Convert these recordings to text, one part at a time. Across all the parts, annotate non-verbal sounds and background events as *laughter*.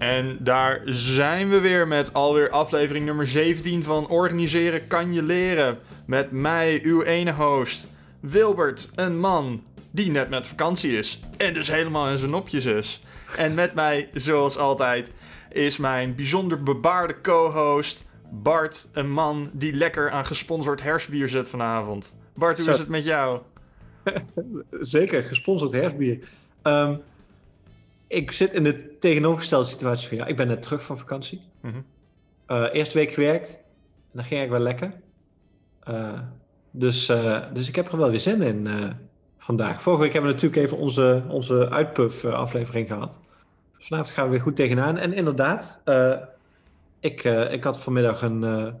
En daar zijn we weer met alweer aflevering nummer 17 van Organiseren kan je leren. Met mij, uw ene host, Wilbert, een man die net met vakantie is. En dus helemaal in zijn nopjes is. En met mij, zoals altijd, is mijn bijzonder bebaarde co-host, Bart, een man die lekker aan gesponsord hersbier zit vanavond. Bart, hoe Zo. is het met jou? *laughs* Zeker, gesponsord herfstbier. Ehm, ik zit in de tegenovergestelde situatie van jou. Ik ben net terug van vakantie. Eh, eerste week gewerkt. En dat ging eigenlijk wel lekker. Eh, dus, eh, dus ik heb er wel weer zin in vandaag. Vorige week hebben we natuurlijk even onze, onze uitpuff eh, aflevering gehad. Dus vanavond gaan we weer goed tegenaan. En inderdaad, ik, ik had vanmiddag een...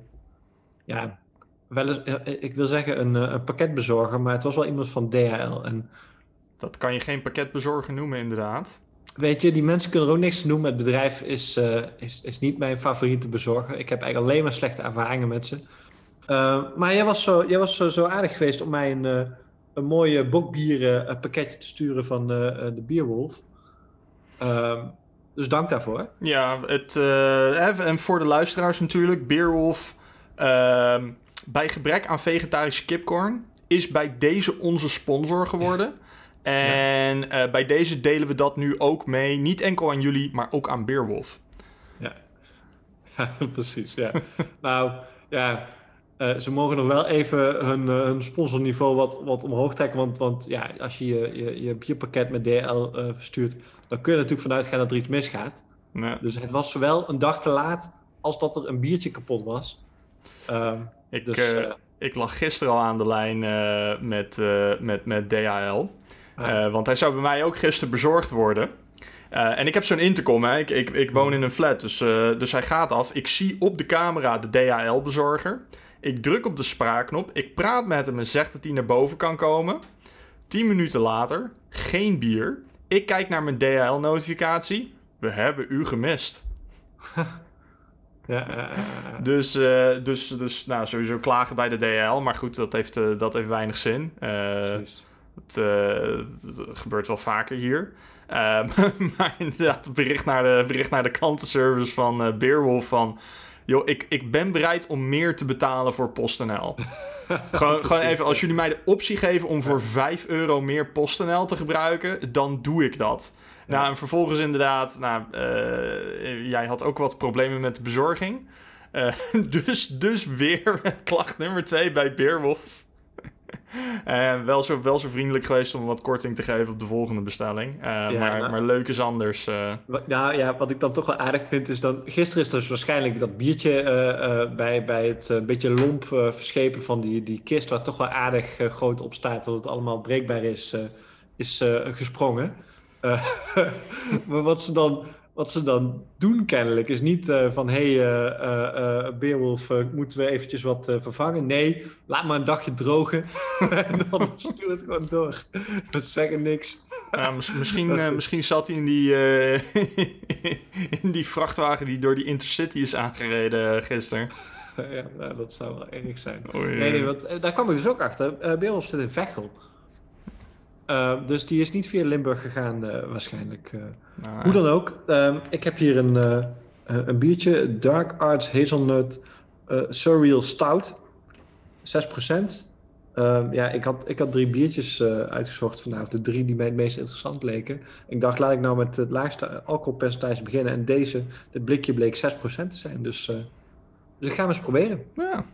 ja, wel eens, ik wil zeggen een, een pakketbezorger. Maar het was wel iemand van DHL. En Dat kan je geen pakketbezorger noemen, inderdaad. Weet je, die mensen kunnen er ook niks aan doen. Het bedrijf is, eh, is, is niet mijn favoriete bezorger. Ik heb eigenlijk alleen maar slechte ervaringen met ze. Eh, maar jij was, zo, jij was zo, zo aardig geweest om mij een, eh, een mooie bokbieren eh, pakketje te sturen van de Bierwolf. Ehm, dus dank daarvoor. Ja, het, en voor de luisteraars natuurlijk, Beerwolf, ehm, bij gebrek aan vegetarische kipcorn, is bij deze onze sponsor geworden. En eh, bij deze delen we dat nu ook mee, niet enkel aan jullie, maar ook aan Beerwolf. Ja, *laughs* precies. Ja. *laughs* nou, ja, eh, ze mogen nog wel even hun, eh, hun sponsorniveau wat, wat omhoog trekken. Want, want ja, als je je, je, je bierpakket met DL verstuurt, dan kun je natuurlijk vanuit gaan dat er iets misgaat. Nee, Dus het was zowel een dag te laat als dat er een biertje kapot was. Ehm, ik, dus, ik lag gisteren al aan de lijn met, met, met DHL. Eh, want hij zou bij mij ook gisteren bezorgd worden. Eh, en ik heb zo'n intercom, hè. Ik, ik, ik woon in een flat, dus, eh, dus hij gaat af. Ik zie op de camera de DHL-bezorger. Ik druk op de spraakknop. Ik praat met hem en zeg dat hij naar boven kan komen. Tien minuten later, geen bier. Ik kijk naar mijn DHL-notificatie. We hebben u gemist. *laughs* ja. Dus, eh, dus, dus nou, sowieso klagen bij de DHL. Maar goed, dat heeft, dat heeft weinig zin. Precies. Het, eh, het- gebeurt wel vaker hier. Eh, *laughs* maar inderdaad, bericht naar de, bericht naar de klantenservice van eh Beerwolf van... Joh, ik, ik ben bereid om meer te betalen voor PostNL. *laughs* gewoon, gewoon even, als jullie mij de optie geven om voor 5 euro meer PostNL te gebruiken, dan doe ik dat. Ja. Nou, en vervolgens inderdaad, nou, eh, jij had ook wat problemen met de bezorging. Eh, *laughs* dus, dus weer klacht nummer 2 bij Beerwolf. En wel zo, wel zo vriendelijk geweest om wat korting te geven op de volgende bestelling. Eh, maar, nou- maar leuk is anders. eh. Wat- Nou ja, wat ik dan toch wel aardig vind is dan... Gisteren is dus waarschijnlijk dat biertje eh, bij, bij het beetje lomp verschepen van die, die kist... waar toch wel aardig groot op staat dat het allemaal breekbaar is, is gesprongen. *laughs* Maar wat ze, dan, wat ze dan doen kennelijk is niet eh, van... hé, hey, Beerwolf, eh, moeten we eventjes wat vervangen? Nee, laat maar een dagje drogen *laughs* en dan stuur het gewoon door. We zeggen niks. Ja, *laughs* misschien, Dat misschien zat hij in die, *laughs* in die vrachtwagen die door die Intercity is aangereden gisteren. ja, nou, dat zou wel erg zijn. Nee, nee, want daar kwam ik dus ook achter. Beerwolf zit in Veghel. Eh, dus die is niet via Limburg gegaan eh, waarschijnlijk. eh. Nou, Hoe dan ook, ehm, ik heb hier een, een biertje. Dark Arts Hazelnut Surreal Stout. 6%. Ehm, ja, ik had, ik had drie biertjes uitgezocht vanavond. De drie die mij het meest interessant leken. Ik dacht, laat ik nou met het laagste alcoholpercentage beginnen. En deze, dit blikje bleek 6% te zijn. Dus, dus ik ga hem eens proberen. ja.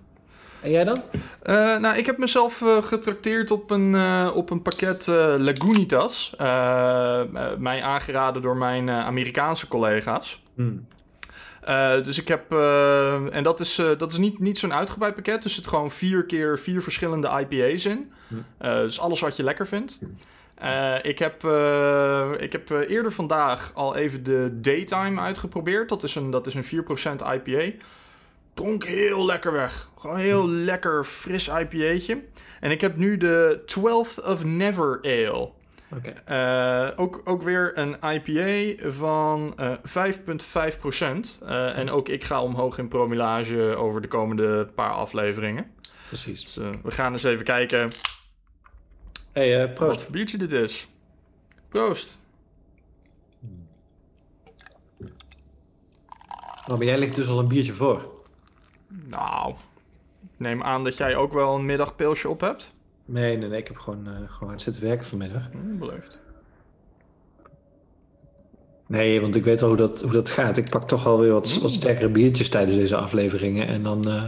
En jij dan? Eh, nou, ik heb mezelf eh, getrakteerd op een, eh, op een pakket Lagunitas. Mij aangeraden door mijn eh, Amerikaanse collega's. Hmm. Eh, dus ik heb, eh, en dat is, eh, dat is niet, niet zo'n uitgebreid pakket. Er zit gewoon vier keer vier verschillende IPA's in. Hm. Eh, dus alles wat je lekker vindt. Eh, ik heb, eh, ik heb eerder vandaag al even de Daytime uitgeprobeerd. Dat is een, dat is een 4% IPA. Dronk heel lekker weg. Gewoon heel lekker fris IPA'tje. En ik heb nu de 12th of Never Ale. Oké. Eh, ook, ook weer een IPA van eh 5,5%. Eh, en ook ik ga omhoog in promillage over de komende paar afleveringen. Precies. Dus we gaan eens even kijken Hey, eh, wat proost. voor biertje dit is. Proost. Maar jij ligt dus al een biertje voor. Nou, neem aan dat jij ook wel een middagpilsje op hebt. Nee, nee, nee. Ik heb gewoon, uh, gewoon hard zitten werken vanmiddag. Hm, beleefd. Nee, want ik weet wel hoe dat, hoe dat gaat. Ik pak toch wel weer wat, wat sterkere biertjes tijdens deze afleveringen. En dan... Uh,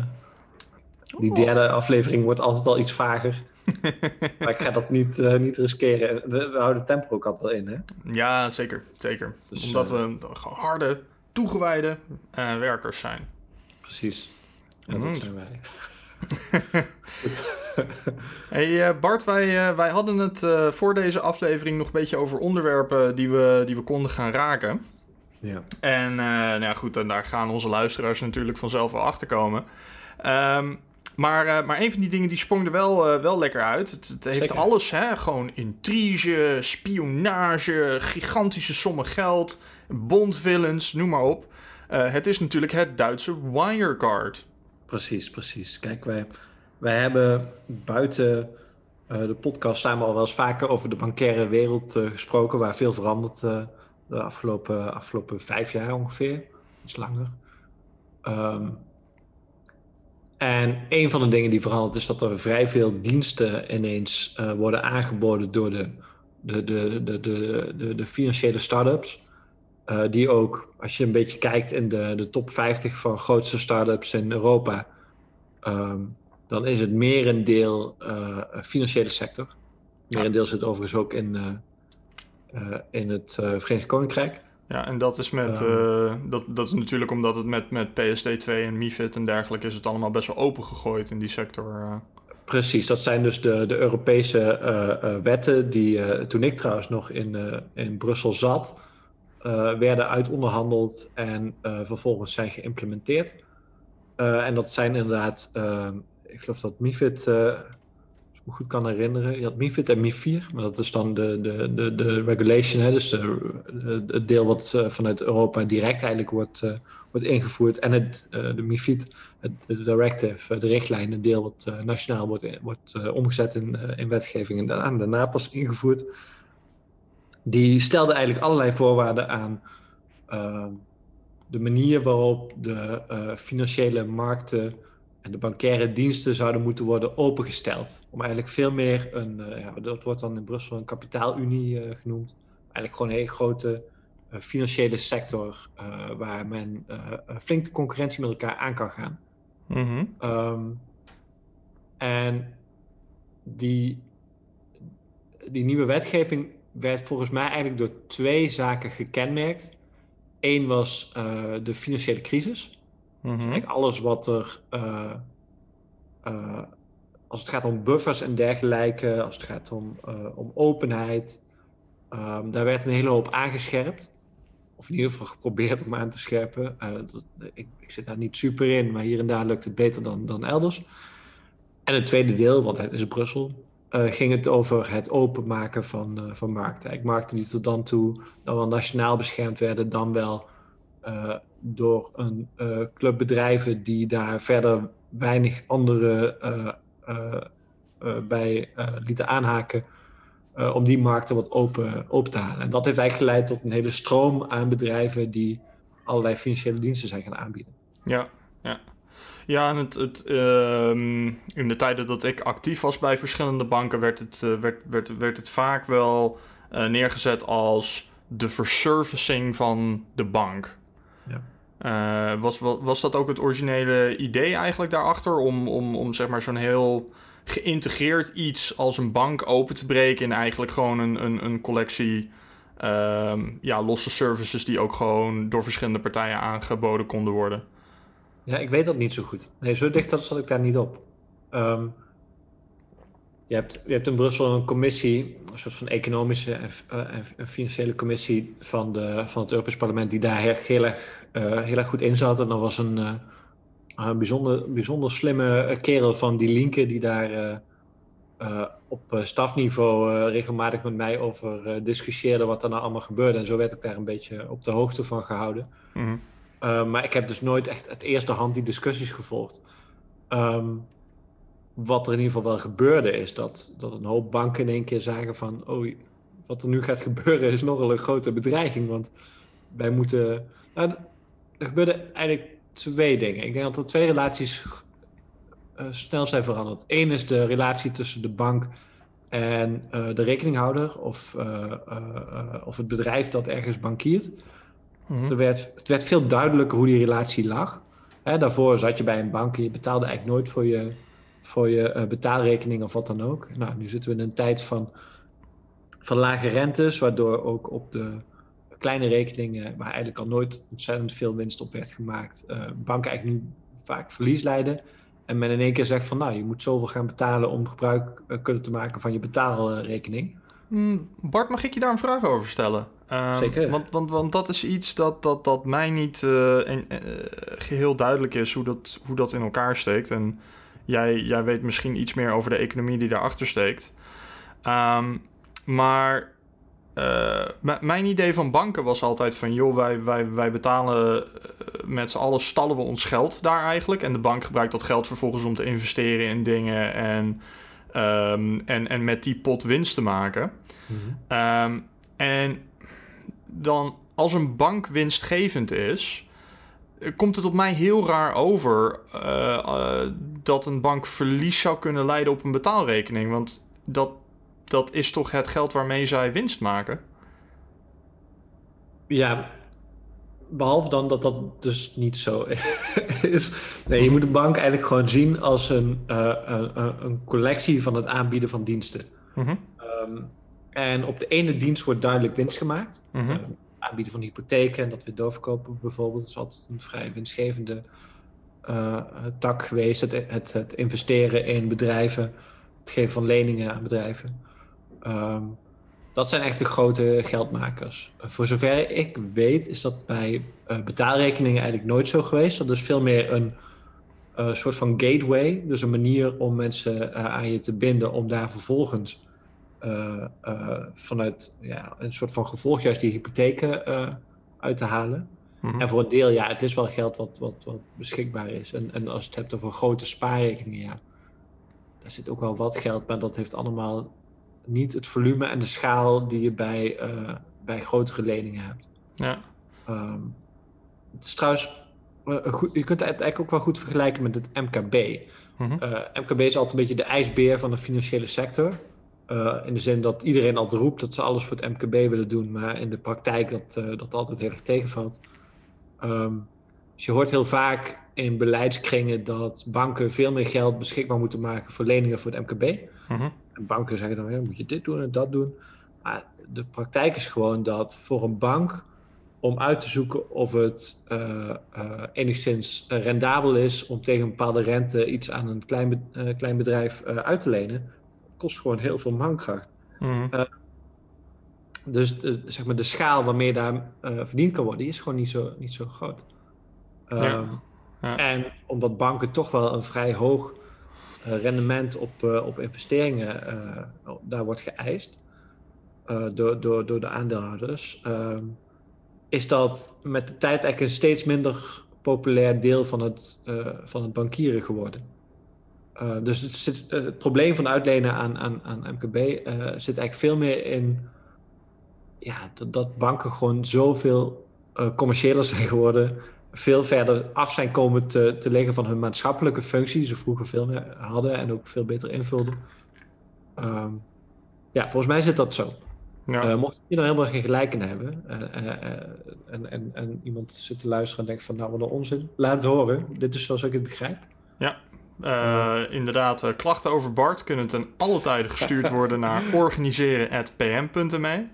die derde aflevering wordt altijd al iets vager. *laughs* maar ik ga dat niet, uh, niet riskeren. We, we, houden tempo ook altijd wel in, hè? Ja, zeker. zeker. Dus, Omdat we harde, toegewijde werkers zijn. Precies. En dat zijn wij. *laughs* hey uh, Bart, wij, uh, wij hadden het uh, voor deze aflevering nog een beetje over onderwerpen die we, die we konden gaan raken. Ja. En nou ja, goed, en daar gaan onze luisteraars natuurlijk vanzelf wel achter komen. Um, maar, maar een van die dingen die sprong er wel, wel lekker uit. Het, het heeft Zeker. alles, hè? gewoon intrige, spionage, gigantische sommen geld, bondvillains, noem maar op. het is natuurlijk het Duitse Wirecard. Precies, precies. Kijk, wij, wij hebben buiten uh, de podcast samen al wel eens vaker over de bankaire wereld uh, gesproken, waar veel verandert uh, de afgelopen, afgelopen vijf jaar ongeveer. Iets langer. Um, en een van de dingen die verandert is dat er vrij veel diensten ineens worden aangeboden door de, de, de, de, de, de, de financiële start-ups. Uh, die ook, als je een beetje kijkt in de, de top 50 van grootste start-ups in Europa, um, dan is het merendeel uh, financiële sector. Merendeel zit overigens ook in, uh, in het Verenigd Koninkrijk. Ja, en dat is, met, um, dat, dat is natuurlijk omdat het met, met PSD2 en MIFID en dergelijke is het allemaal best wel open gegooid in die sector. Precies, dat zijn dus de, de Europese wetten die toen ik trouwens nog in, in Brussel zat, werden uitonderhandeld en uh, vervolgens zijn geïmplementeerd. Uh, en dat zijn inderdaad, ik geloof dat MIFID, als ik me goed kan herinneren, je had MIFID en MIFIR, maar dat is dan de, de, de, de regulation, hè, dus het deel wat vanuit Europa direct eigenlijk wordt, wordt ingevoerd. En het, de MIFID, het directive, de richtlijn, het deel wat nationaal wordt, wordt omgezet in, in wetgeving en daarna pas ingevoerd die stelde eigenlijk allerlei voorwaarden aan uh, de manier waarop de uh, financiële markten en de bankaire diensten zouden moeten worden opengesteld. Om eigenlijk veel meer een, uh, ja, dat wordt dan in Brussel een kapitaalunie uh, genoemd. Eigenlijk gewoon een hele grote financiële sector waar men flink de concurrentie met elkaar aan kan gaan. Mm -hmm. um, en die, die nieuwe wetgeving werd volgens mij eigenlijk door twee zaken gekenmerkt. Eén was uh, de financiële crisis. Mm -hmm. dus alles wat er. Uh, uh, als het gaat om buffers en dergelijke, als het gaat om, om openheid, um, daar werd een hele hoop aangescherpt. Of in ieder geval geprobeerd om aan te scherpen. Dat, ik, ik, zit daar niet super in, maar hier en daar lukt het beter dan, dan elders. En het tweede deel, want het is Brussel, uh, ging het over het openmaken van, uh, van markten. Ik markten die tot dan toe dan wel nationaal beschermd werden, dan wel uh, door een club bedrijven die daar verder weinig andere bij lieten aanhaken. om die markten wat open, open te halen. En dat heeft eigenlijk geleid tot een hele stroom aan bedrijven die allerlei financiële diensten zijn gaan aanbieden. Ja, ja. Ja, en het, het, uh, in de tijden dat ik actief was bij verschillende banken, werd het, uh, werd, werd, werd het vaak wel uh, neergezet als de verservicing van de bank. Ja. Was, was, was dat ook het originele idee eigenlijk daarachter? Om, om, om zeg maar zo'n heel geïntegreerd iets als een bank open te breken in eigenlijk gewoon een, een, een collectie ehm, ja, losse services die ook gewoon door verschillende partijen aangeboden konden worden? Ja, ik weet dat niet zo goed. Nee, zo dicht zat ik daar niet op. Um, je, hebt, je hebt in Brussel een commissie, een soort van economische en, en financiële commissie van, de, van het Europees Parlement, die daar heel, erg, uh, heel erg goed in zat. En dat was een, uh, een bijzonder, bijzonder slimme kerel van die Linke, die daar op stafniveau regelmatig met mij over discussieerde wat er nou allemaal gebeurde. En zo werd ik daar een beetje op de hoogte van gehouden. Mm. Uh, maar ik heb dus nooit echt het eerste hand die discussies gevolgd. Um, wat er in ieder geval wel gebeurde is dat, dat een hoop banken in één keer zagen van... oh, wat er nu gaat gebeuren is nogal een grote bedreiging. Want wij moeten... Nou, er gebeurden eigenlijk twee dingen. Ik denk dat er twee relaties uh, snel zijn veranderd. Eén is de relatie tussen de bank en uh, de rekeninghouder of, of het bedrijf dat ergens bankiert. Er werd, het werd veel duidelijker hoe die relatie lag. Hè, daarvoor zat je bij een bank en je betaalde eigenlijk nooit voor je, voor je betaalrekening of wat dan ook. Nou, nu zitten we in een tijd van, van lage rentes, waardoor ook op de kleine rekeningen, waar eigenlijk al nooit ontzettend veel winst op werd gemaakt, banken eigenlijk nu vaak verlies leiden. En men in één keer zegt van nou, je moet zoveel gaan betalen om gebruik uh, kunnen te maken van je betaalrekening. Mm, Bart, mag ik je daar een vraag over stellen? Uh, Zeker. Want, want, want dat is iets dat, dat, dat mij niet uh, in, geheel duidelijk is hoe dat, hoe dat in elkaar steekt. En jij, jij weet misschien iets meer over de economie die daarachter steekt. Um, maar uh, mijn idee van banken was altijd van... joh, wij, wij, wij betalen met z'n allen stallen we ons geld daar eigenlijk. En de bank gebruikt dat geld vervolgens om te investeren in dingen... en, um, en, en met die pot winst te maken. Mm -hmm. um, en dan als een bank winstgevend is... komt het op mij heel raar over... Uh, dat een bank verlies zou kunnen leiden op een betaalrekening. Want dat dat is toch het geld waarmee zij winst maken? Ja, behalve dan dat dat dus niet zo *laughs* is. Nee, je moet een bank eigenlijk gewoon zien als een, uh, een, een, collectie van het aanbieden van diensten. Mm -hmm. um, en op de ene dienst wordt duidelijk winst gemaakt. Mm -hmm. uh, aanbieden van hypotheken en dat weer doorverkopen bijvoorbeeld. Dat is altijd een vrij winstgevende uh, tak geweest. Het, het, het investeren in bedrijven, het geven van leningen aan bedrijven. Um, dat zijn echt de grote geldmakers. Voor zover ik weet, is dat bij uh, betaalrekeningen eigenlijk nooit zo geweest. Dat is veel meer een uh, soort van gateway. Dus een manier om mensen aan je te binden om daar vervolgens vanuit ja, een soort van gevolg juist die hypotheken uit te halen. Mm -hmm. En voor een deel, ja, het is wel geld wat, wat, wat beschikbaar is. En, en als je het hebt over grote spaarrekeningen, ja, daar zit ook wel wat geld, maar dat heeft allemaal niet het volume en de schaal die je bij, uh, bij grotere leningen hebt. Ja. Um, het is trouwens, uh, goed, je kunt het eigenlijk ook wel goed vergelijken met het MKB. Mm -hmm. uh, MKB is altijd een beetje de ijsbeer van de financiële sector. in de zin dat iedereen altijd roept dat ze alles voor het MKB willen doen, maar in de praktijk dat dat altijd heel erg tegenvalt. Um, dus je hoort heel vaak in beleidskringen dat banken veel meer geld beschikbaar moeten maken voor leningen voor het MKB. Mm -hmm banken zeggen dan, ja, moet je dit doen en dat doen. Maar de praktijk is gewoon dat voor een bank om uit te zoeken of het uh, uh, enigszins rendabel is om tegen een bepaalde rente iets aan een klein, uh, klein bedrijf uit te lenen, kost gewoon heel veel bankkracht. Mm. dus de, zeg maar de schaal waarmee daar verdiend kan worden, die is gewoon niet zo, niet zo groot. Ja. Ehm, ja. En omdat banken toch wel een vrij hoog eh, rendement op, eh, op investeringen eh, daar wordt geëist door, door, door de aandeelhouders, ehm, is dat met de tijd eigenlijk een steeds minder populair deel van het, van het bankieren geworden. dus het, zit, het, probleem van uitlenen aan, aan, aan MKB zit eigenlijk veel meer in ja, dat, dat banken gewoon zoveel commerciëler zijn geworden veel verder af zijn komen te, te liggen van hun maatschappelijke functie, die ze vroeger veel meer hadden en ook veel beter invulden. Um, ja, volgens mij zit dat zo. Ja. Uh, mocht je dan helemaal geen gelijk in hebben uh, uh, en, en, en iemand zit te luisteren en denkt van nou wat een onzin, laat het horen. Dit is zoals ik het begrijp. Ja, inderdaad, klachten over Bart kunnen ten alle tijden gestuurd worden naar organiseren.pm.me.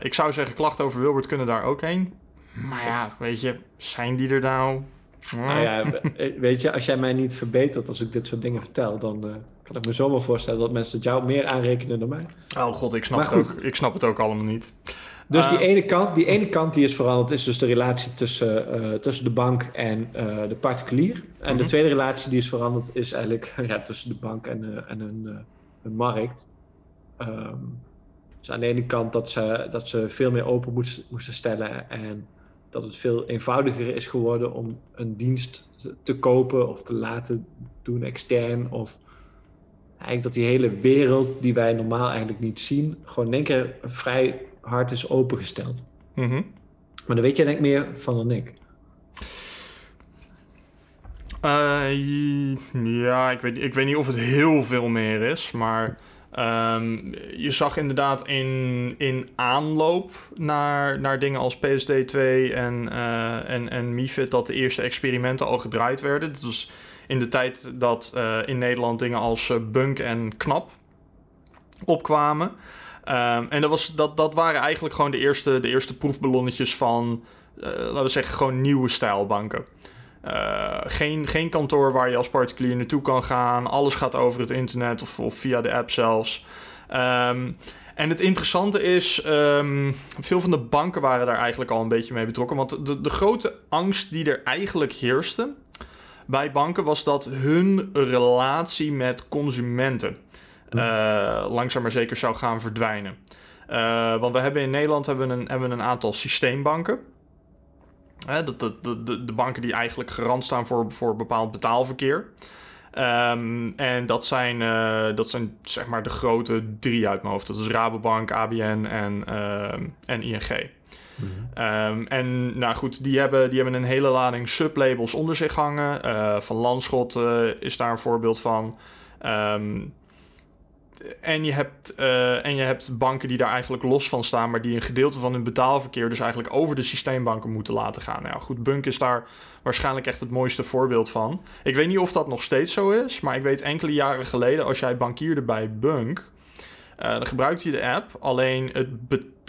ik zou zeggen, klachten over Wilbert kunnen daar ook heen. Maar ja, weet je, zijn die er nou? Nou ja, weet je, als jij mij niet verbetert als ik dit soort dingen vertel, dan uh, kan ik me zomaar voorstellen dat mensen het jou meer aanrekenen dan mij. Oh god, ik snap, het ook, ik snap het ook allemaal niet. Dus die, ene kant, die ene kant die is veranderd, is dus de relatie tussen, uh, tussen de bank en de particulier. En mm -hmm. de tweede relatie die is veranderd, is eigenlijk *laughs* ja, tussen de bank en, en een, een markt. Um, dus aan de ene kant dat ze, dat ze veel meer open moest, moesten stellen en dat het veel eenvoudiger is geworden om een dienst te kopen of te laten doen extern. Of eigenlijk dat die hele wereld die wij normaal eigenlijk niet zien, gewoon in één keer vrij hard is opengesteld. Mm -hmm. Maar dan weet jij denk ik meer van dan ik. Uh, ja, ik weet, ik weet niet of het heel veel meer is, maar um, je zag inderdaad in, in aanloop naar, naar dingen als PSD2 en, uh, en, en MIFID dat de eerste experimenten al gedraaid werden. Dat was in de tijd dat uh, in Nederland dingen als Bunk en Knap opkwamen. Um, en dat, was, dat, dat waren eigenlijk gewoon de eerste, de eerste proefballonnetjes van, laten we zeggen, gewoon nieuwe stijlbanken. Uh, geen, geen kantoor waar je als particulier naartoe kan gaan. Alles gaat over het internet of, of via de app zelfs. Um, en het interessante is, um, veel van de banken waren daar eigenlijk al een beetje mee betrokken. Want de, de grote angst die er eigenlijk heerste bij banken was dat hun relatie met consumenten uh, langzaam maar zeker zou gaan verdwijnen. Uh, want we hebben in Nederland hebben we een, hebben we een aantal systeembanken. Hè, de, de, de, de, banken die eigenlijk garant staan voor, voor bepaald betaalverkeer. Um, en dat zijn, uh, dat zijn zeg maar de grote drie uit mijn hoofd. Dat is Rabobank, ABN en, uh, en ING. -hmm. um, en nou goed, die hebben, die hebben een hele lading sublabels onder zich hangen. Uh, van Landschot is daar een voorbeeld van. Um, en je, hebt, uh, en je hebt banken die daar eigenlijk los van staan, maar die een gedeelte van hun betaalverkeer dus eigenlijk over de systeembanken moeten laten gaan. Nou goed, Bunk is daar waarschijnlijk echt het mooiste voorbeeld van. Ik weet niet of dat nog steeds zo is, maar ik weet enkele jaren geleden, als jij bankierde bij Bunk, uh, dan gebruikte je de app. Alleen het betaalverkeer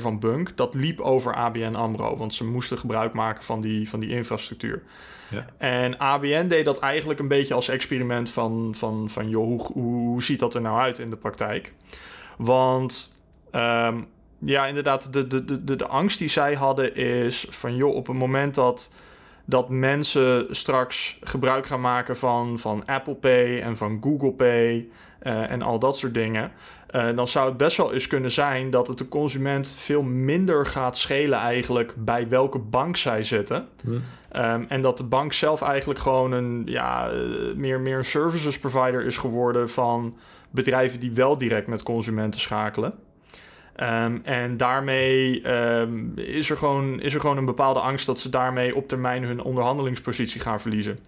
van Bunk, dat liep over ABN AMRO. Want ze moesten gebruik maken van die, van die infrastructuur. Ja. En ABN deed dat eigenlijk een beetje als experiment van, van, van joh, hoe, hoe ziet dat er nou uit in de praktijk? Want um, ja, inderdaad, de, de, de, de angst die zij hadden is van joh, op het moment dat, dat mensen straks gebruik gaan maken van, van Apple Pay en van Google Pay uh, en al dat soort dingen. Uh, dan zou het best wel eens kunnen zijn dat het de consument veel minder gaat schelen eigenlijk bij welke bank zij zitten. Hm. Um, en dat de bank zelf eigenlijk gewoon een ja, uh, meer, meer een services provider is geworden van bedrijven die wel direct met consumenten schakelen. Um, en daarmee um, is, er gewoon, is er gewoon een bepaalde angst dat ze daarmee op termijn hun onderhandelingspositie gaan verliezen.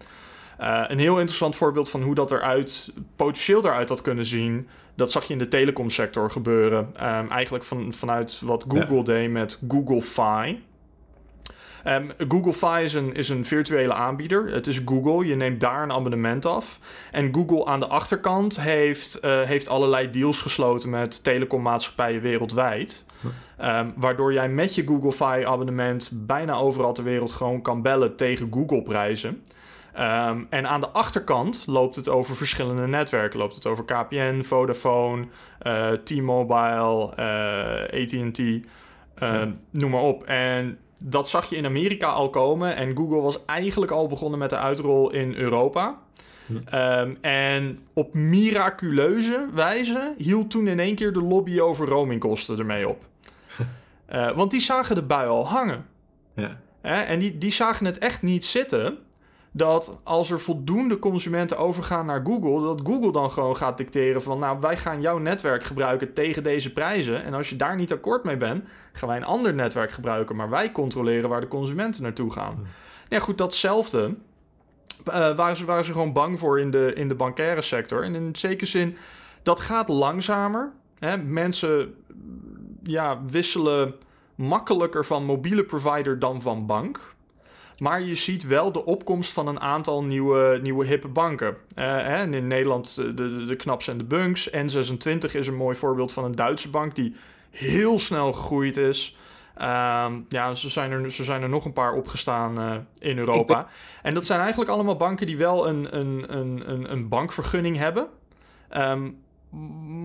Uh, een heel interessant voorbeeld van hoe dat eruit, potentieel eruit had kunnen zien, dat zag je in de telecomsector gebeuren. Um, eigenlijk van, vanuit wat Google ja. deed met Google Fi. Um, Google Fi is een, is een virtuele aanbieder. Het is Google. Je neemt daar een abonnement af. En Google aan de achterkant heeft, uh, heeft allerlei deals gesloten met telecommaatschappijen wereldwijd. Um, waardoor jij met je Google Fi abonnement bijna overal ter wereld gewoon kan bellen tegen Google prijzen. Um, en aan de achterkant loopt het over verschillende netwerken. Loopt het over KPN, Vodafone, uh, T-Mobile, uh, AT&T, uh, ja. noem maar op. En dat zag je in Amerika al komen. En Google was eigenlijk al begonnen met de uitrol in Europa. Ja. Um, en op miraculeuze wijze hield toen in één keer de lobby over roamingkosten ermee op. *laughs* want die zagen de bui al hangen. Ja. En die, die zagen het echt niet zitten dat als er voldoende consumenten overgaan naar Google, dat Google dan gewoon gaat dicteren van, nou, wij gaan jouw netwerk gebruiken tegen deze prijzen. En als je daar niet akkoord mee bent, gaan wij een ander netwerk gebruiken, maar wij controleren waar de consumenten naartoe gaan. Hmm. Ja, goed, datzelfde uh, waren, ze, waren ze gewoon bang voor in de, in de bankaire sector. En in zekere zin, dat gaat langzamer. Hè? Mensen ja, wisselen makkelijker van mobiele provider dan van bank. Maar je ziet wel de opkomst van een aantal nieuwe, nieuwe hippe banken. Uh, en in Nederland de, de, de Knaps en de Bunks. N26 is een mooi voorbeeld van een Duitse bank die heel snel gegroeid is. Uh, ja, ze zijn, er, ze zijn er nog een paar opgestaan uh, in Europa. En dat zijn eigenlijk allemaal banken die wel een, een, een, een, bankvergunning hebben. Um,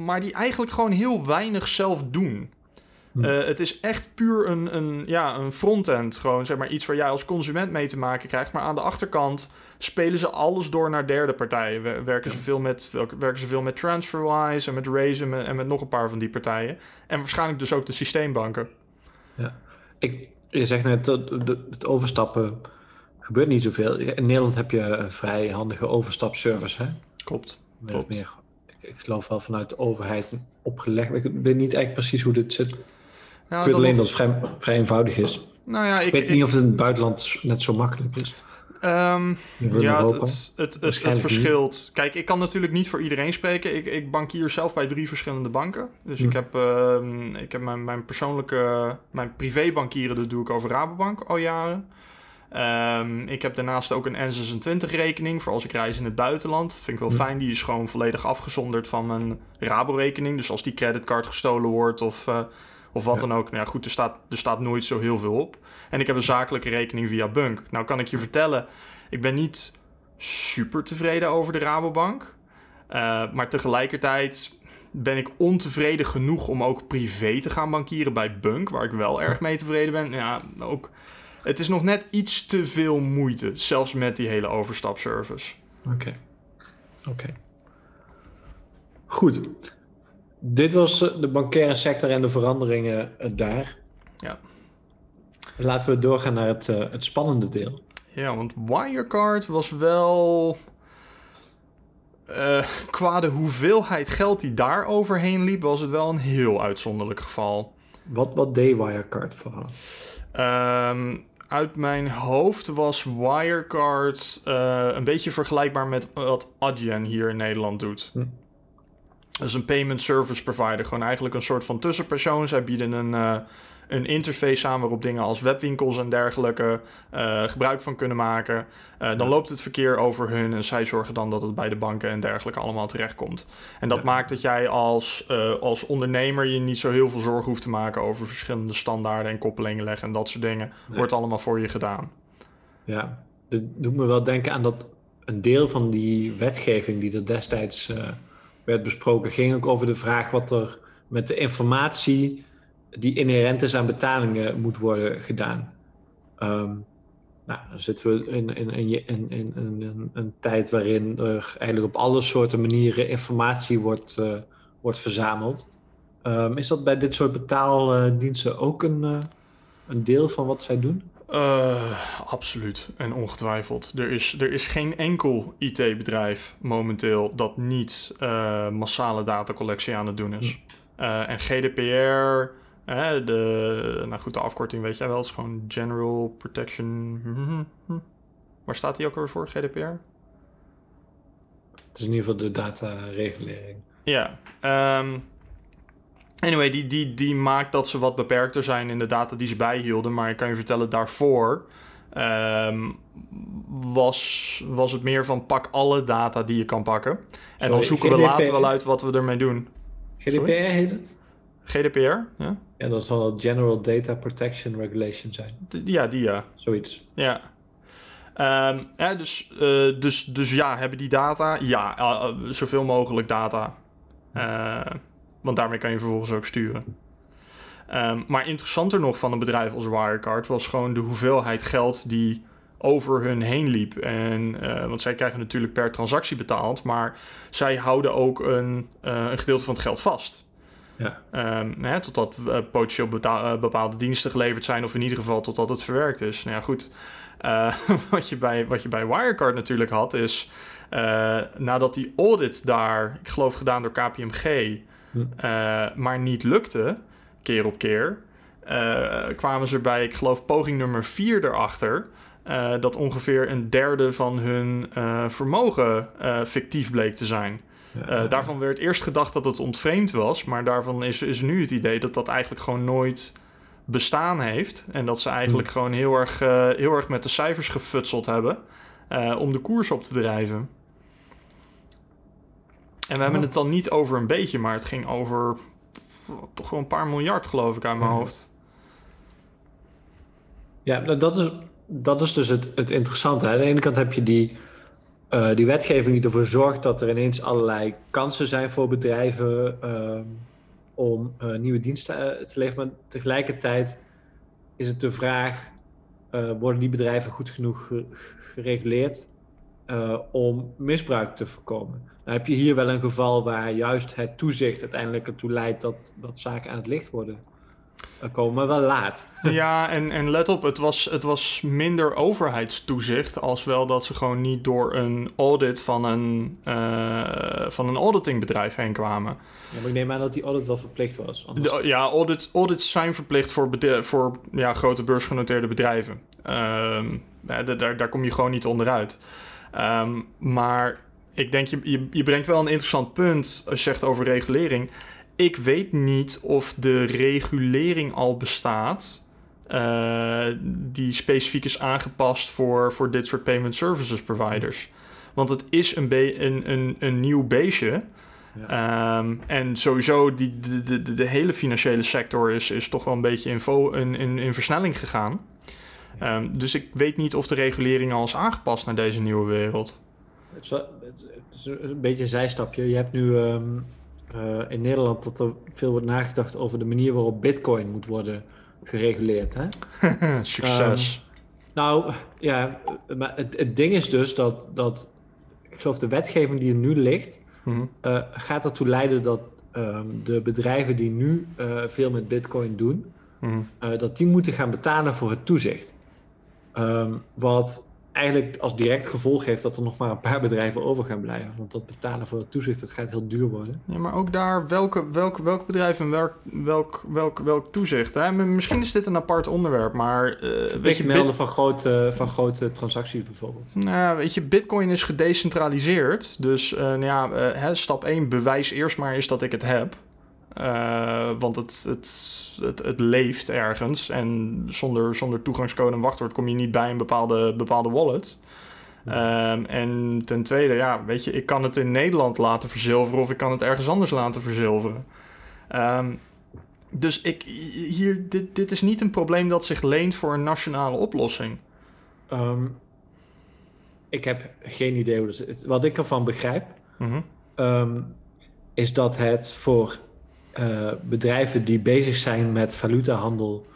maar die eigenlijk gewoon heel weinig zelf doen. Uh, het is echt puur een, een, ja, een frontend. Gewoon zeg maar iets waar jij als consument mee te maken krijgt. Maar aan de achterkant spelen ze alles door naar derde partijen. Werken, ze, veel met, werken ze veel met TransferWise en met Raise en met, en met nog een paar van die partijen. En waarschijnlijk dus ook de systeembanken. Ja, ik, je zegt net dat het overstappen gebeurt niet zoveel. In Nederland heb je een vrij handige overstapservice, hè? Klopt. Klopt. Meer, ik, ik geloof wel vanuit de overheid opgelegd. Ik weet niet eigenlijk precies hoe dit zit. Nou, ik weet alleen dat het vrij, vrij, eenvoudig is. Nou ja, ik, ik weet niet of het in het buitenland net zo makkelijk is. Ehm, ja, het, het, het, verschilt. Kijk, ik kan natuurlijk niet voor iedereen spreken. Ik, ik bankier zelf bij drie verschillende banken. Dus Hm. ik heb, ehm, ik heb mijn, mijn persoonlijke... Mijn privébankieren, dat doe ik over Rabobank al jaren. Ehm, ik heb daarnaast ook een N26-rekening voor als ik reis in het buitenland. Vind ik wel Hm. fijn. Die is gewoon volledig afgezonderd van mijn Rabo-rekening. Dus als die creditcard gestolen wordt of, eh, of wat Ja. dan ook. Nou ja, goed, er staat, er staat nooit zo heel veel op. En ik heb een zakelijke rekening via Bunk. Nou kan ik je vertellen, ik ben niet super tevreden over de Rabobank. Eh, maar tegelijkertijd ben ik ontevreden genoeg om ook privé te gaan bankieren bij Bunk, waar ik wel erg mee tevreden ben. Ja, ook. Het is nog net iets te veel moeite, zelfs met die hele overstapservice. Oké. Oké. Goed. Dit was eh, de bankaire sector en de veranderingen eh, daar. Ja. Laten we doorgaan naar het, eh, het spannende deel. Ja, want Wirecard was wel. qua de hoeveelheid geld die daar overheen liep, was het wel een heel uitzonderlijk geval. Wat, wat deed Wirecard vooral? Ehm, uit mijn hoofd was Wirecard een beetje vergelijkbaar met wat Adyen hier in Nederland doet. Hm. Dat is een payment service provider. Gewoon eigenlijk een soort van tussenpersoon. Zij bieden een, eh, een interface aan waarop dingen als webwinkels en dergelijke eh, gebruik van kunnen maken. Eh, dan Ja. loopt het verkeer over hun en zij zorgen dan dat het bij de banken en dergelijke allemaal terechtkomt. En dat Ja. maakt dat jij als, als ondernemer je niet zo heel veel zorgen hoeft te maken over verschillende standaarden en koppelingen leggen en dat soort dingen. Nee. Wordt allemaal voor je gedaan. Ja, dit doet me wel denken aan dat een deel van die wetgeving die er destijds werd besproken, ging ook over de vraag wat er met de informatie die inherent is aan betalingen moet worden gedaan. Ehm, nou, dan zitten we in, in, een tijd waarin er eigenlijk op alle soorten manieren informatie wordt, eh, wordt verzameld. Ehm, is dat bij dit soort betaaldiensten ook een, eh, een deel van wat zij doen? Eh, absoluut en ongetwijfeld. Er is, er is geen enkel IT-bedrijf momenteel dat niet eh, massale datacollectie aan het doen is. Eh, en GDPR, de, nou goed, de afkorting weet jij wel, het is gewoon General Protection. hm, Waar staat die ook weer voor, GDPR? Het is in ieder geval de dataregulering. Ja. ehm, anyway, die, die, die maakt dat ze wat beperkter zijn in de data die ze bijhielden. Maar ik kan je vertellen, daarvoor ehm, was, was het meer van pak alle data die je kan pakken. En dan zoeken we later wel uit wat we ermee doen. GDPR Sorry? heet het? GDPR? Ja, Ja, dat zal wel General Data Protection Regulation zijn. D- ja die ja. Zoiets. Ja. Ehm, ja, dus, eh, dus, dus ja, hebben die data? Ja, eh, eh, zoveel mogelijk data. Eh, want daarmee kan je vervolgens ook sturen. Ehm, maar interessanter nog van een bedrijf als Wirecard was gewoon de hoeveelheid geld die over hun heen liep. En, eh, want zij krijgen natuurlijk per transactie betaald, maar zij houden ook een, eh, een gedeelte van het geld vast. Ja. Ehm, hè, totdat eh, potentieel bepaalde diensten geleverd zijn, of in ieder geval totdat het verwerkt is. Nou ja, goed. *laughs* Wat, je bij, wat je bij Wirecard natuurlijk had, is nadat die audit daar, ik geloof gedaan door KPMG, Hm. eh, maar niet lukte, keer op keer, eh, kwamen ze bij, ik geloof, poging nummer 4 erachter. eh, dat ongeveer een derde van hun vermogen fictief bleek te zijn. Ja. Daarvan werd eerst gedacht dat het ontvreemd was, maar daarvan is, is nu het idee dat dat eigenlijk gewoon nooit bestaan heeft. En dat ze eigenlijk Hmm. gewoon heel erg, heel erg met de cijfers gefutseld hebben om de koers op te drijven. En we hebben het dan niet over een beetje, maar het ging over toch wel een paar miljard, geloof ik, uit mijn hoofd. Ja, nou, dat is, dat is dus het, het interessante. Aan de ene kant heb je die, eh, die wetgeving die ervoor zorgt dat er ineens allerlei kansen zijn voor bedrijven ehm, om eh, nieuwe diensten eh, te leveren. Maar tegelijkertijd is het de vraag, worden die bedrijven goed genoeg ge- gereguleerd eh, om misbruik te voorkomen? Dan heb je hier wel een geval waar juist het toezicht uiteindelijk ertoe leidt dat, dat zaken aan het licht worden eh, komen, maar wel laat. *laughs* Ja, en, en let op, het was, het was minder overheidstoezicht als wel dat ze gewoon niet door een audit van een, eh, van een auditingbedrijf heen kwamen. Ja, maar ik neem aan dat die audit wel verplicht was. Anders... De- ja, audits, audits zijn verplicht voor, voor ja, grote beursgenoteerde bedrijven. Ehm, daar, daar, daar kom je gewoon niet onderuit. Ehm, maar ik denk, je, je, je brengt wel een interessant punt als je zegt over regulering. Ik weet niet of de regulering al bestaat. Uh, die specifiek is aangepast voor, voor dit soort payment services providers. Want het is een, een, een, een nieuw beestje. Ja. Um, en sowieso, die, de, de, de, hele financiële sector is, is toch wel een beetje in, in, in, in versnelling gegaan. Um, dus ik weet niet of de regulering al is aangepast naar deze nieuwe wereld. Het is, wel, het is een beetje een zijstapje. Je hebt nu um, uh, in Nederland dat er veel wordt nagedacht over de manier waarop Bitcoin moet worden gereguleerd. Hè? *laughs* Succes. nou ja, maar het, het ding is dus dat, dat ik geloof de wetgeving die er nu ligt, mm uh, gaat ertoe leiden dat um, de bedrijven die nu uh, veel met Bitcoin doen, mm uh, dat die moeten gaan betalen voor het toezicht. Um, wat eigenlijk als direct gevolg heeft dat er nog maar een paar *laughs* bedrijven over gaan blijven. Want dat betalen voor het toezicht, dat gaat heel duur worden. Ja, maar ook daar, welke, welke, welke bedrijven en welk, welk, welk, welk toezicht? Hè? Misschien is dit een apart onderwerp, maar... Uh, weet je, melden van, grote, van grote transacties bijvoorbeeld. Nou, weet je, bitcoin is gedecentraliseerd. Dus uh, nou ja, uh, hè, stap 1, bewijs eerst maar eens dat ik het heb. Uh, want het, het, het, het, leeft ergens. En zonder, zonder toegangscode en wachtwoord kom je niet bij een bepaalde, bepaalde wallet. Um, en ten tweede, ja, weet je, ik kan het in Nederland laten verzilveren of ik kan het ergens anders laten verzilveren. Um, dus ik, hier, dit, dit is niet een probleem dat zich leent voor een nationale oplossing. Um, ik heb geen idee hoe dat is. Wat ik ervan begrijp, mm -hmm. is dat het voor uh, bedrijven die bezig zijn met valutahandel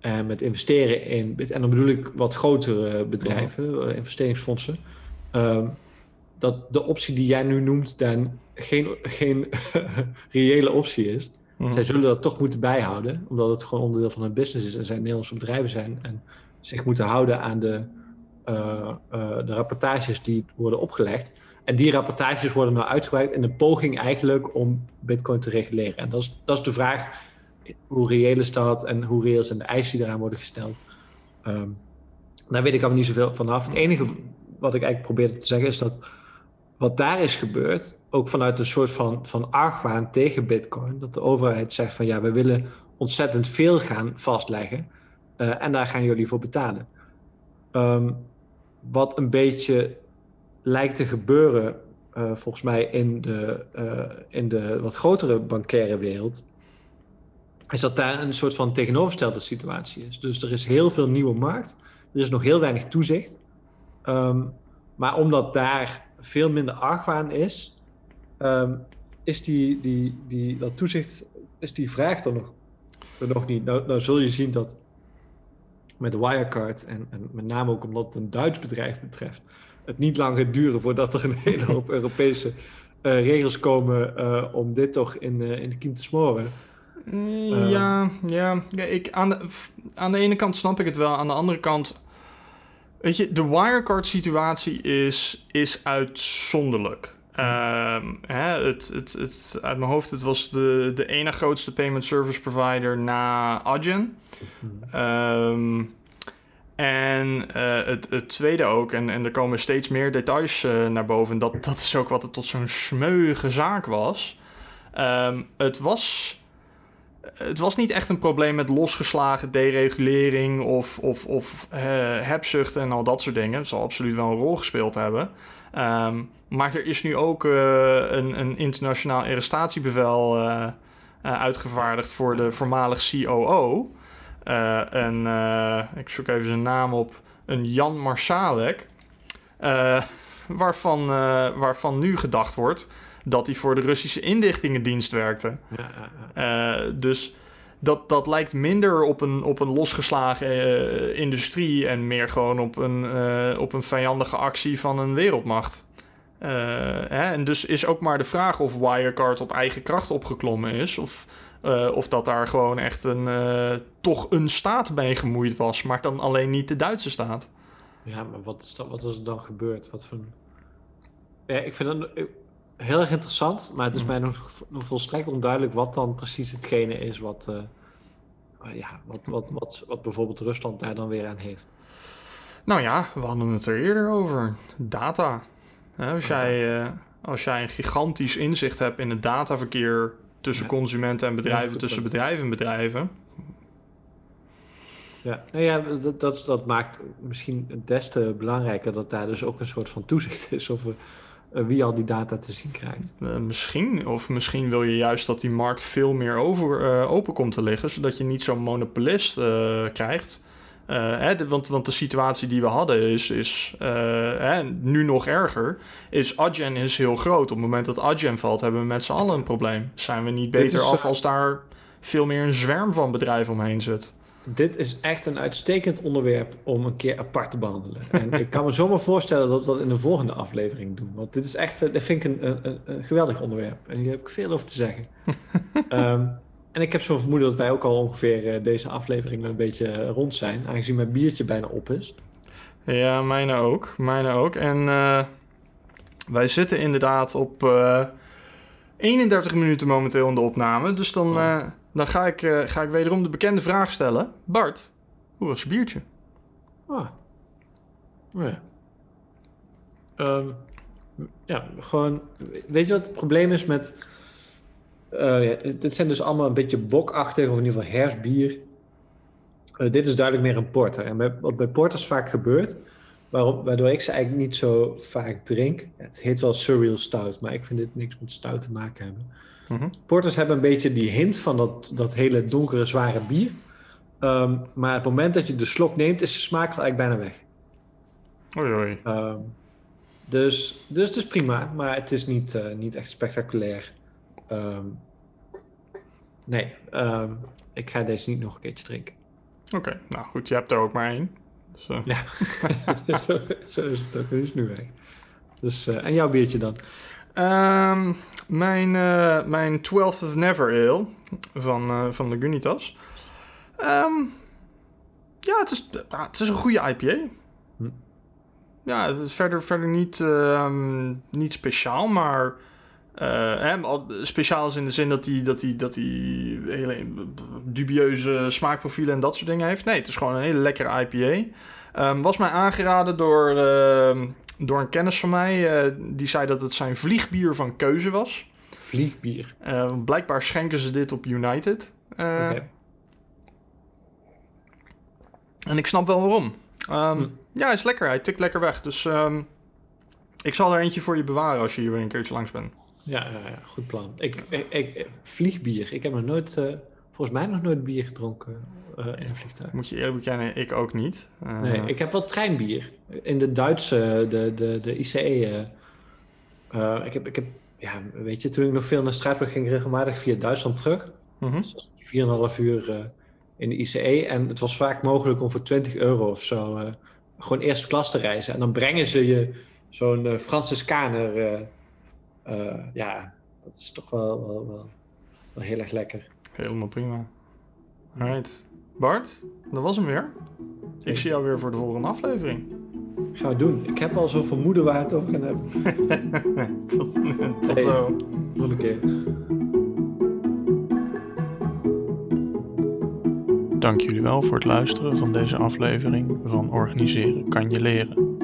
en met investeren in, en dan bedoel ik wat grotere bedrijven, uh, investeringsfondsen, uh, dat de optie die jij nu noemt dan geen, geen *laughs* reële optie is. Mm Zij zullen dat toch moeten bijhouden, omdat het gewoon onderdeel van hun business is en zij Nederlandse bedrijven zijn en zich moeten houden aan de, uh, de rapportages die worden opgelegd. En die rapportages worden nou uitgebreid in een poging eigenlijk om Bitcoin te reguleren. En dat is, dat is de vraag: hoe reëel is dat en hoe reëel zijn de eisen die eraan worden gesteld? Um, daar weet ik allemaal niet zoveel vanaf. Het enige wat ik eigenlijk probeerde te zeggen is dat wat daar is gebeurd, ook vanuit een soort van, van argwaan tegen Bitcoin, dat de overheid zegt van ja, we willen ontzettend veel gaan vastleggen uh, en daar gaan jullie voor betalen. Um, wat een beetje lijkt te gebeuren, uh, volgens mij in de, uh, in de wat grotere bankaire wereld, is dat daar een soort van tegenovergestelde situatie is. Dus er is heel veel nieuwe markt, er is nog heel weinig toezicht. Um, maar omdat daar veel minder argwaan is, um, is die, die, die, dat toezicht, is die vraag er nog, er nog niet. Nou, nou zul je zien dat met Wirecard, en, en met name ook omdat het een Duits bedrijf betreft, het niet lang gaat duren voordat er een *laughs* hele hoop Europese uh, regels komen uh, om dit toch in, uh, in de kiem te smoren. Mm, ja, ja, ja ik, aan, de, aan de ene kant snap ik het wel. Aan de andere kant, weet je, de Wirecard-situatie is, is uitzonderlijk. Um, hè, het, het, het, uit mijn hoofd, het was de, de ene grootste payment service provider na Adyen. Um, en uh, het, het, tweede ook, en, en er komen steeds meer details uh, naar boven, dat, dat is ook wat het tot zo'n smeuige zaak was. Um, het was. Het was niet echt een probleem met losgeslagen deregulering of, of, of uh, hebzucht en al dat soort dingen. Het zal absoluut wel een rol gespeeld hebben. Um, maar er is nu ook een, een internationaal arrestatiebevel uitgevaardigd voor de voormalig COO. Uh, en uh, ik zoek even zijn naam op. Een Jan Marsalek. Uh, *laughs* waarvan, waarvan nu gedacht wordt dat hij voor de Russische inlichtingendienst werkte. Dus dat, dat lijkt minder op een, op een losgeslagen industrie en meer gewoon op een, op een vijandige actie van een wereldmacht. hè? En dus is ook maar de vraag of Wirecard op eigen kracht opgeklommen is. Of uh, of dat daar gewoon echt een, uh, toch een staat mee gemoeid was, maar dan alleen niet de Duitse staat. Ja, maar wat is, dat, wat is er dan gebeurd? Wat voor... Ja, ik vind het heel erg interessant, maar het is mm. mij nog, nog volstrekt onduidelijk wat dan precies hetgene is wat, uh, ja, wat, wat, wat, wat bijvoorbeeld Rusland daar dan weer aan heeft. Nou ja, we hadden het er eerder over. Data. Als, jij, eh, als jij een gigantisch inzicht hebt in het dataverkeer tussen consumenten en bedrijven, tussen bedrijven en bedrijven. Ja, nou ja, dat, dat, dat maakt misschien des te belangrijker dat daar dus ook een soort van toezicht is over eh, wie al die data te zien krijgt. Eh, misschien, of misschien wil je juist dat die markt veel meer over, eh, open komt te liggen, zodat je niet zo'n monopolist krijgt. Eh, hè, want, want de situatie die we hadden is, is eh, hè, nu nog erger. Is Adyen is heel groot. Op het moment dat Adyen valt, hebben we met z'n allen een probleem. Zijn we niet beter is, af als daar veel meer een zwerm van bedrijven omheen zit? Dit is echt een uitstekend onderwerp om een keer apart te behandelen. En ik kan me zomaar voorstellen dat we dat in de volgende aflevering doen. Want dit is echt, eh, dit vind ik een, een, geweldig onderwerp. En hier heb ik veel over te zeggen. *laughs* Ehm, en ik heb zo'n vermoeden dat wij ook al ongeveer eh, deze aflevering een beetje eh, rond zijn. Aangezien mijn biertje bijna op is. Ja, mijne ook. Mijne ook. En eh, wij zitten inderdaad op eh 31 minuten momenteel in de opname. Dus dan, Oh. dan ga, ik, ga ik wederom de bekende vraag stellen. Bart, hoe was je biertje? Ah. Ja. Ehm, ja, gewoon... Weet je wat het probleem is met... eh, ja, dit zijn dus allemaal een beetje bokachtig, of in ieder geval hersbier. Eh, dit is duidelijk meer een porter. En bij, wat bij porters vaak gebeurt... Waarop, waardoor ik ze eigenlijk niet zo vaak drink. Het heet wel surreal stout, maar ik vind dit niks met stout te maken hebben. Mhm. Porters hebben een beetje die hint van dat, dat hele donkere, zware bier. Ehm, maar het moment dat je de slok neemt, is de smaak eigenlijk bijna weg. Oei, oei. Ehm, dus, dus het is prima, maar het is niet, eh, niet echt spectaculair. Ehm, nee, ehm, ik ga deze niet nog een keertje drinken. Oké, nou goed, je hebt er ook maar één. Dus, eh, Ja, *laughs* zo, zo is het ook. Is nu weg. Dus, eh, en jouw biertje dan? Ehm, mijn, eh, mijn 12th of Never Ale van, van de Gunitas. Ja, het is, ah, het is een goede IPA. Hm. Ja, het is verder, verder niet, niet speciaal, maar... eh, hè, al- speciaal is in de zin dat hij dat die, dat die hele dubieuze smaakprofielen en dat soort dingen heeft. Nee, het is gewoon een hele lekkere IPA. Ehm, was mij aangeraden door, ehm, door een kennis van mij. eh, die zei dat het zijn vliegbier van keuze was. Vliegbier. Eh, blijkbaar schenken ze dit op United. Eh. En ik snap wel waarom. Hm. Ja, hij is lekker. Hij tikt lekker weg. Dus ik zal er eentje voor je bewaren als je hier weer een keertje langs bent. Ja, ja, ja, goed plan. Ik, ik, ik- vliegbier. Ik heb nog nooit, eh, volgens mij nog nooit bier gedronken eh, in een vliegtuig. Moet je eerlijk bekennen, ik ook niet. Eh, Nee, ik heb wel treinbier. In de Duitse, de, de, de ICE. ik, heb, ik heb, ja, weet je, toen ik nog veel naar Straatsburg ging, regelmatig via Duitsland terug. mhm. Dus dat is 4,5 uur in de ICE. En het was vaak mogelijk om voor 20 euro of zo gewoon eerste klas te reizen. En dan brengen ze je zo'n Franciscaner. Eh, ja, dat is toch wel, wel, wel, wel heel erg lekker. Helemaal prima. Alright. Bart, dat was hem weer. Ik zie jou weer voor de volgende aflevering. Gaan we doen. Ik heb al zo'n vermoeden waar het over gaan hebben. *laughs* tot tot Hey. zo. Nog een keer. Dank jullie wel voor het luisteren van deze aflevering van Organiseren kan je leren.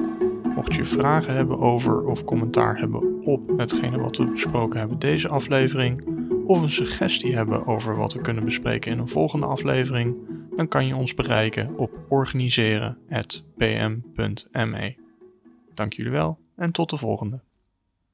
Mocht je vragen hebben over of commentaar hebben op hetgene wat we besproken hebben deze aflevering, of een suggestie hebben over wat we kunnen bespreken in een volgende aflevering, dan kan je ons bereiken op organiseren.pm.me. Dank jullie wel en tot de volgende.